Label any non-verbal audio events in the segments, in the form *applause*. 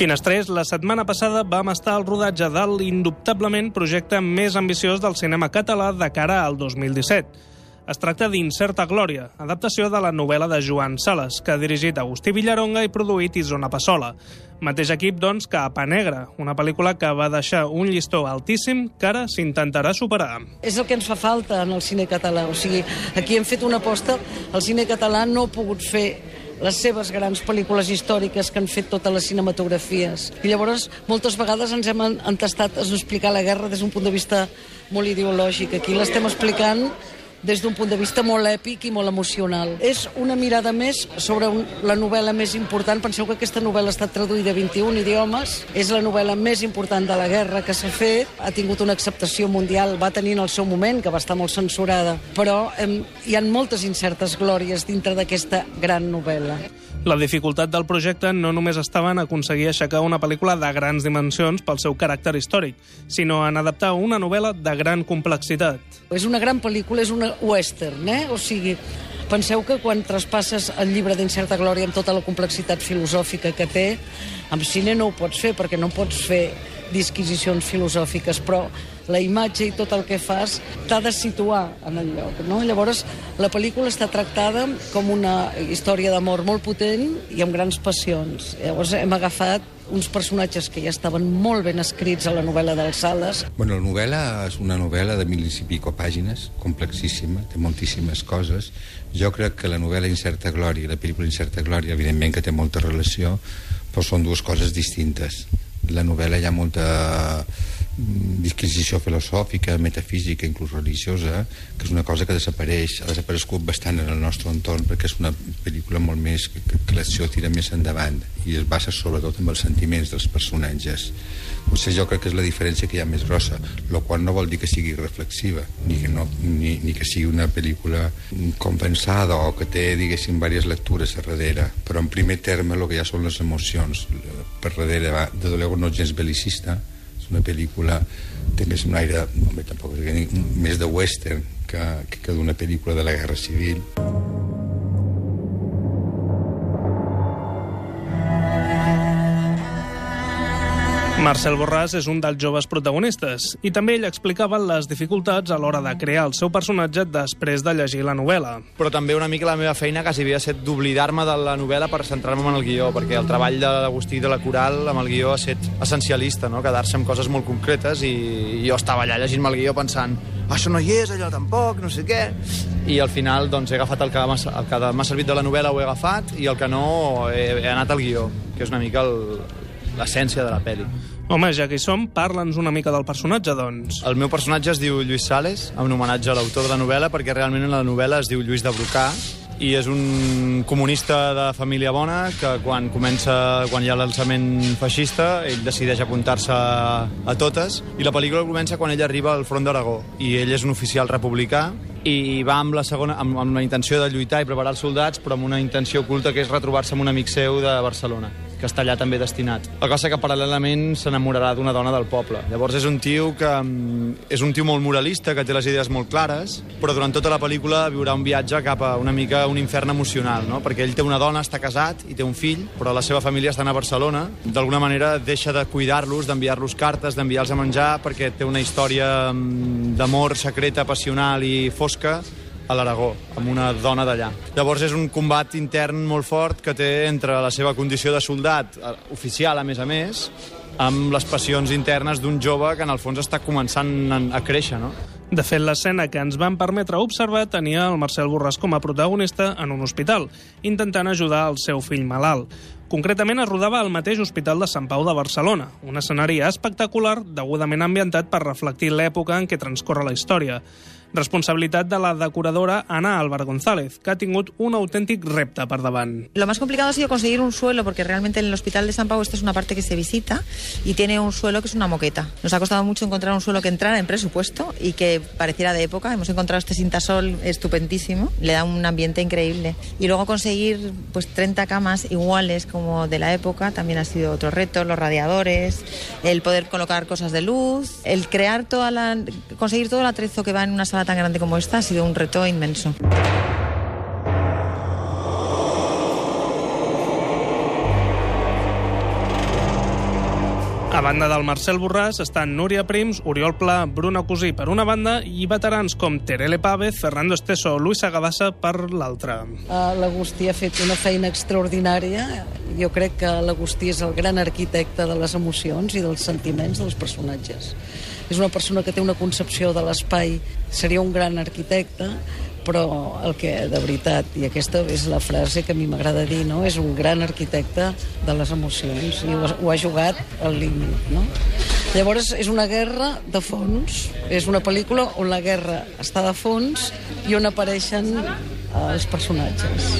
Finestrés, la setmana passada vam estar al rodatge de l'indubtablement projecte més ambiciós del cinema català de cara al 2017. Es tracta d'Incerta Glòria, adaptació de la novel·la de Joan Sales, que ha dirigit Agustí Villaronga i produït Isona Passola. Mateix equip, doncs, que a Pa Negra, una pel·lícula que va deixar un llistó altíssim que ara s'intentarà superar. És el que ens fa falta en el cine català. O sigui, aquí hem fet una aposta, el cine català no ha pogut fer les seves grans pel·lícules històriques que han fet totes les cinematografies. I llavors, moltes vegades ens hem entestat a explicar la guerra des d'un punt de vista molt ideològic. Aquí l'estem explicant des d'un punt de vista molt èpic i molt emocional. És una mirada més sobre un, la novel·la més important. Penseu que aquesta novel·la ha estat traduïda a 21 idiomes. És la novel·la més important de la guerra que s'ha fet. Ha tingut una acceptació mundial, va tenir en el seu moment, que va estar molt censurada. Però hem, hi han moltes incertes glòries dintre d'aquesta gran novel·la. La dificultat del projecte no només estava en aconseguir aixecar una pel·lícula de grans dimensions pel seu caràcter històric, sinó en adaptar una novel·la de gran complexitat. És una gran pel·lícula, és una western, eh? O sigui, penseu que quan traspasses el llibre d'Incerta Glòria amb tota la complexitat filosòfica que té, amb cine no ho pots fer, perquè no pots fer disquisicions filosòfiques, però la imatge i tot el que fas t'ha de situar en el lloc. No? Llavors, la pel·lícula està tractada com una història d'amor molt potent i amb grans passions. Llavors hem agafat uns personatges que ja estaven molt ben escrits a la novel·la dels Sales. Bueno, la novel·la és una novel·la de mil i pico pàgines, complexíssima, té moltíssimes coses. Jo crec que la novel·la Incerta Glòria i la pel·lícula Incerta Glòria, evidentment que té molta relació, però són dues coses distintes. La novel·la hi ha molta disquisició filosòfica, metafísica, inclús religiosa, que és una cosa que desapareix, ha desaparegut bastant en el nostre entorn perquè és una pel·lícula molt més que, que l'acció tira més endavant i es basa sobretot en els sentiments dels personatges. Potser jo crec que és la diferència que hi ha més grossa, el qual no vol dir que sigui reflexiva, ni que, no, ni, ni que sigui una pel·lícula compensada o que té, diguéssim, diverses lectures a darrere, però en primer terme el que ha són les emocions. Per darrere, de luego, no gens belicista, una pel·lícula té més un aire, home, tampoc, més de western que, que d'una pel·lícula de la Guerra Civil. Marcel Borràs és un dels joves protagonistes i també ell explicava les dificultats a l'hora de crear el seu personatge després de llegir la novel·la. Però també una mica la meva feina quasi havia estat d'oblidar-me de la novel·la per centrar-me en el guió, perquè el treball de l'Agustí de la Coral amb el guió ha estat essencialista, no? quedar-se amb coses molt concretes i, jo estava allà llegint-me el guió pensant això no hi és, allò tampoc, no sé què i al final doncs, he agafat el que m'ha servit de la novel·la ho he agafat i el que no he, he anat al guió, que és una mica l'essència de la pel·li. Home, ja que hi som, parla'ns una mica del personatge, doncs. El meu personatge es diu Lluís Sales, en homenatge a l'autor de la novel·la, perquè realment en la novel·la es diu Lluís de Brocà, i és un comunista de família bona que quan comença, quan hi ha l'alçament feixista, ell decideix apuntar-se a totes i la pel·lícula comença quan ell arriba al front d'Aragó i ell és un oficial republicà i va amb la, segona, amb, amb la intenció de lluitar i preparar els soldats, però amb una intenció oculta que és retrobar-se amb un amic seu de Barcelona que està allà també destinat. Que passa que paral·lelament s'enamorarà d'una dona del poble. Llavors és un tio que mm, és un tio molt moralista, que té les idees molt clares, però durant tota la pel·lícula viurà un viatge cap a una mica un infern emocional, no? perquè ell té una dona, està casat i té un fill, però la seva família està a Barcelona. D'alguna manera deixa de cuidar-los, d'enviar-los cartes, d'enviar-los a menjar, perquè té una història mm, d'amor secreta, passional i fosca a l'Aragó, amb una dona d'allà. Llavors és un combat intern molt fort que té entre la seva condició de soldat, eh, oficial a més a més, amb les passions internes d'un jove que en el fons està començant a créixer, no? De fet, l'escena que ens van permetre observar tenia el Marcel Borràs com a protagonista en un hospital, intentant ajudar el seu fill malalt. Concretament es rodava al mateix Hospital de Sant Pau de Barcelona, un escenari espectacular degudament ambientat per reflectir l'època en què transcorre la història responsabilitat de la decoradora Ana Álvaro González, que ha tingut un auténtic repte per davant. Lo más complicado ha sido conseguir un suelo, porque realmente en el Hospital de San Pau esta es una parte que se visita y tiene un suelo que es una moqueta. Nos ha costado mucho encontrar un suelo que entrara en presupuesto y que pareciera de época. Hemos encontrado este cintasol estupendísimo, le da un ambiente increíble. Y luego conseguir pues 30 camas iguales como de la época también ha sido otro reto, los radiadores, el poder colocar cosas de luz, el crear toda la conseguir todo el atrezo que va en una sala tan grande como esta ha sido un reto inmenso. A banda del Marcel Borràs estan Núria Prims, Oriol Pla, Bruno Cosí per una banda i veterans com Terele Pávez, Fernando Esteso o Luis Agadassa per l'altra. Uh, L'Agustí ha fet una feina extraordinària. Jo crec que l'Agustí és el gran arquitecte de les emocions i dels sentiments dels personatges. És una persona que té una concepció de l'espai, seria un gran arquitecte, però el que de veritat, i aquesta és la frase que a mi m'agrada dir, no? és un gran arquitecte de les emocions i ho, ha- ho ha jugat al límit. No? Llavors és una guerra de fons, és una pel·lícula on la guerra està de fons i on apareixen eh, els personatges.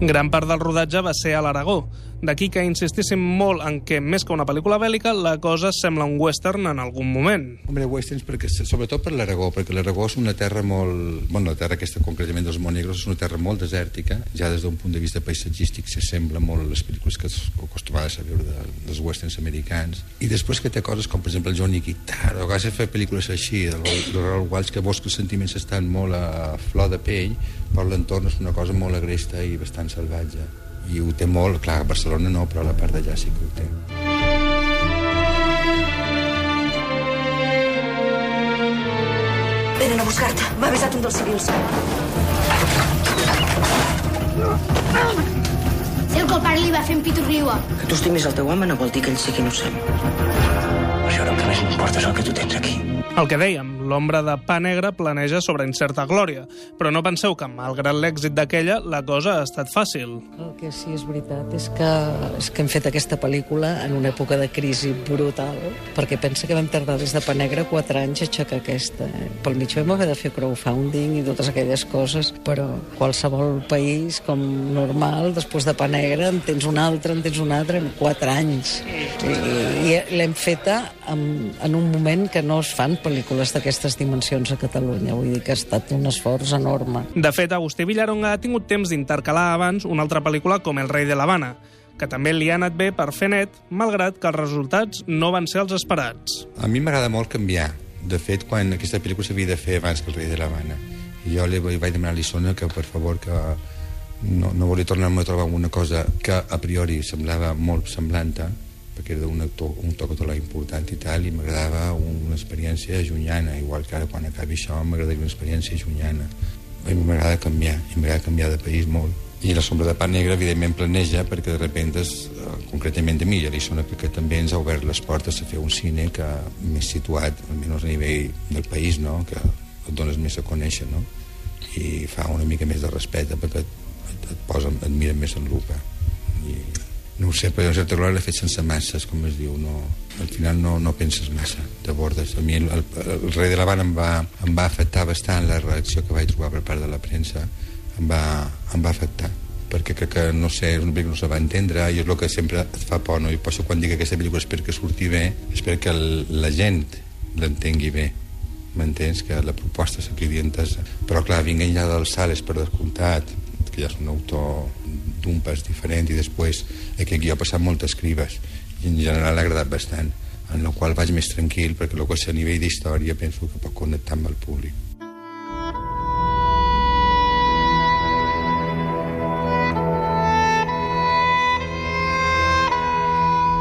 Gran part del rodatge va ser a l'Aragó. D'aquí que insistíssim molt en que, més que una pel·lícula bèl·lica, la cosa sembla un western en algun moment. Hombre, westerns, perquè, sobretot per l'Aragó, perquè l'Aragó és una terra molt... Bueno, la terra aquesta concretament dels Monegros és una terra molt desèrtica, ja des d'un punt de vista paisatgístic s'assembla molt a les pel·lícules que acostumades a veure de, dels westerns americans. I després que té coses com, per exemple, el Johnny Guitar, o que has de fer pel·lícules així, de Raúl Walsh, que veus que els sentiments estan molt a flor de pell, però l'entorn és una cosa molt agresta i bastant salvatge. I ho té molt, clar, Barcelona no, però la part d'allà sí que ho té. Venen a buscar-te. M'ha avisat un dels civils. Si el culpable li va fer en pitorriua. Que tu estimis el teu home no vol dir que ell sigui innocent. Això ara el que més m'importa és el que tu tens aquí. El que dèiem, l'ombra de pa negre planeja sobre incerta glòria, però no penseu que, malgrat l'èxit d'aquella, la cosa ha estat fàcil. El que sí és veritat és que, és que hem fet aquesta pel·lícula en una època de crisi brutal, perquè pensa que vam tardar des de Pa Negre 4 anys a aixecar aquesta. Eh? Pel mig vam haver de fer crowdfunding i totes aquelles coses, però qualsevol país, com normal, després de Pa Negre en tens un altre, en tens un altre, en 4 anys. I, i l'hem feta en, en un moment que no es fan pel·lícules d'aquestes dimensions a Catalunya. Vull dir que ha estat un esforç enorme. De fet, Agustí Villaronga ha tingut temps d'intercalar abans una altra pel·lícula com El rei de l'Havana, que també li ha anat bé per fer net, malgrat que els resultats no van ser els esperats. A mi m'agrada molt canviar. De fet, quan aquesta pel·lícula s'havia de fer abans que el rei de l'Havana, jo li vaig demanar a l'Issona que, per favor, que no, no volia tornar-me a trobar una cosa que a priori semblava molt semblanta, perquè era un, actor, un tocatolà important i tal, i m'agradava una experiència llunyana, igual que ara quan acabi això m'agradaria una experiència llunyana. A mi m'agrada canviar, i m'agrada canviar de país molt. I la sombra de pa negre, evidentment, planeja perquè de repente, eh, concretament de mi, ja li sona que també ens ha obert les portes a fer un cine que més situat, almenys a nivell del país, no? que et dones més a conèixer, no? i fa una mica més de respecte perquè et, et posa, et mira més en lupa. No ho sé, però certa glòria l'he fet sense masses, com es diu, no, al final no, no penses massa, t'abordes. A mi el, el, el rei de l'Havana em, va, em va afectar bastant la reacció que vaig trobar per part de la premsa, em va, em va afectar perquè crec que, no sé, és una pel·lícula no se va entendre i és el que sempre et fa por, no? I per això quan dic que aquesta pel·lícula espero que surti bé, espero que el, la gent l'entengui bé m'entens? Que la proposta entesa. Però clar, vinguent ja dels sales per descomptat, que ja és un autor d'un pas diferent i després aquest guió ha passat moltes cribes i en general ha agradat bastant en la qual vaig més tranquil perquè el que és a nivell d'història penso que pot connectar amb el públic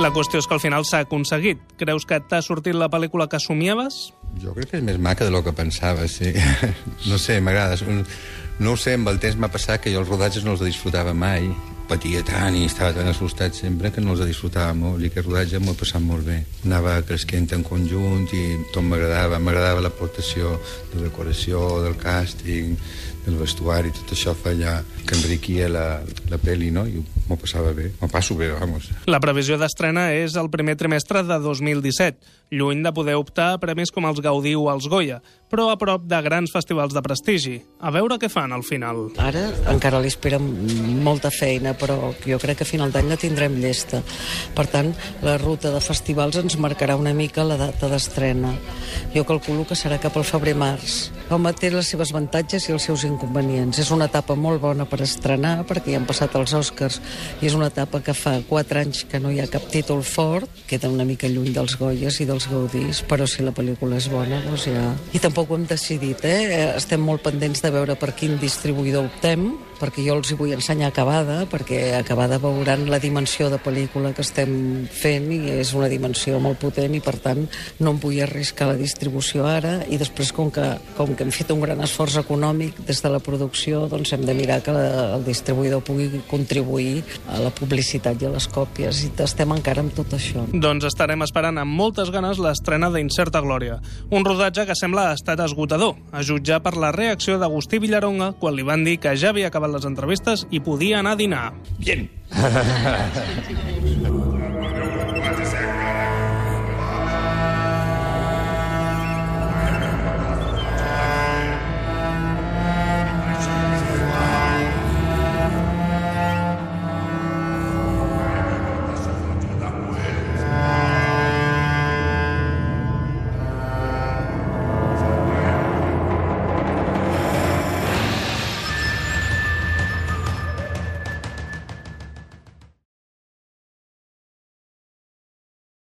La qüestió és que al final s'ha aconseguit. Creus que t'ha sortit la pel·lícula que somiaves? Jo crec que és més maca de lo que pensava, sí. *laughs* No sé, m'agrada. No ho sé, amb el temps m'ha passat que jo els rodatges no els disfrutava mai. Patia tant i estava tan assustat sempre que no els disfrutava molt i aquest rodatge m'ho he passat molt bé. Anava cresquent en conjunt i tot m'agradava. M'agradava l'aportació de decoració, del càsting, del vestuari, tot això feia que enriquia la, la pel·li, no? I m'ho passava bé. M'ho passo bé, vamos. La previsió d'estrena és el primer trimestre de 2017, lluny de poder optar a premis com els Gaudí o els Goya, però a prop de grans festivals de prestigi. A veure què fan al final. Ara encara li espera molta feina, però jo crec que a final d'any la tindrem llesta. Per tant, la ruta de festivals ens marcarà una mica la data d'estrena. Jo calculo que serà cap al febrer-març. Home, té les seves avantatges i els seus inconvenients. És una etapa molt bona per estrenar, perquè ja han passat els Oscars, i és una etapa que fa 4 anys que no hi ha cap títol fort, queda una mica lluny dels Goyes i dels Gaudís, però si la pel·lícula és bona, doncs ja... I tampoc ho hem decidit, eh? Estem molt pendents de veure per quin distribuïdor optem, perquè jo els hi vull ensenyar acabada, perquè acabada veuran la dimensió de pel·lícula que estem fent i és una dimensió molt potent i per tant no em vull arriscar la distribució ara i després com que, com que hem fet un gran esforç econòmic des de la producció doncs hem de mirar que la, el distribuïdor pugui contribuir a la publicitat i a les còpies i estem encara amb tot això. Doncs estarem esperant amb moltes ganes l'estrena d'Incerta Glòria, un rodatge que sembla ha estat esgotador, a jutjar per la reacció d'Agustí Villaronga quan li van dir que ja havia acabat les entrevistes i podia anar a dinar. Bien. *laughs*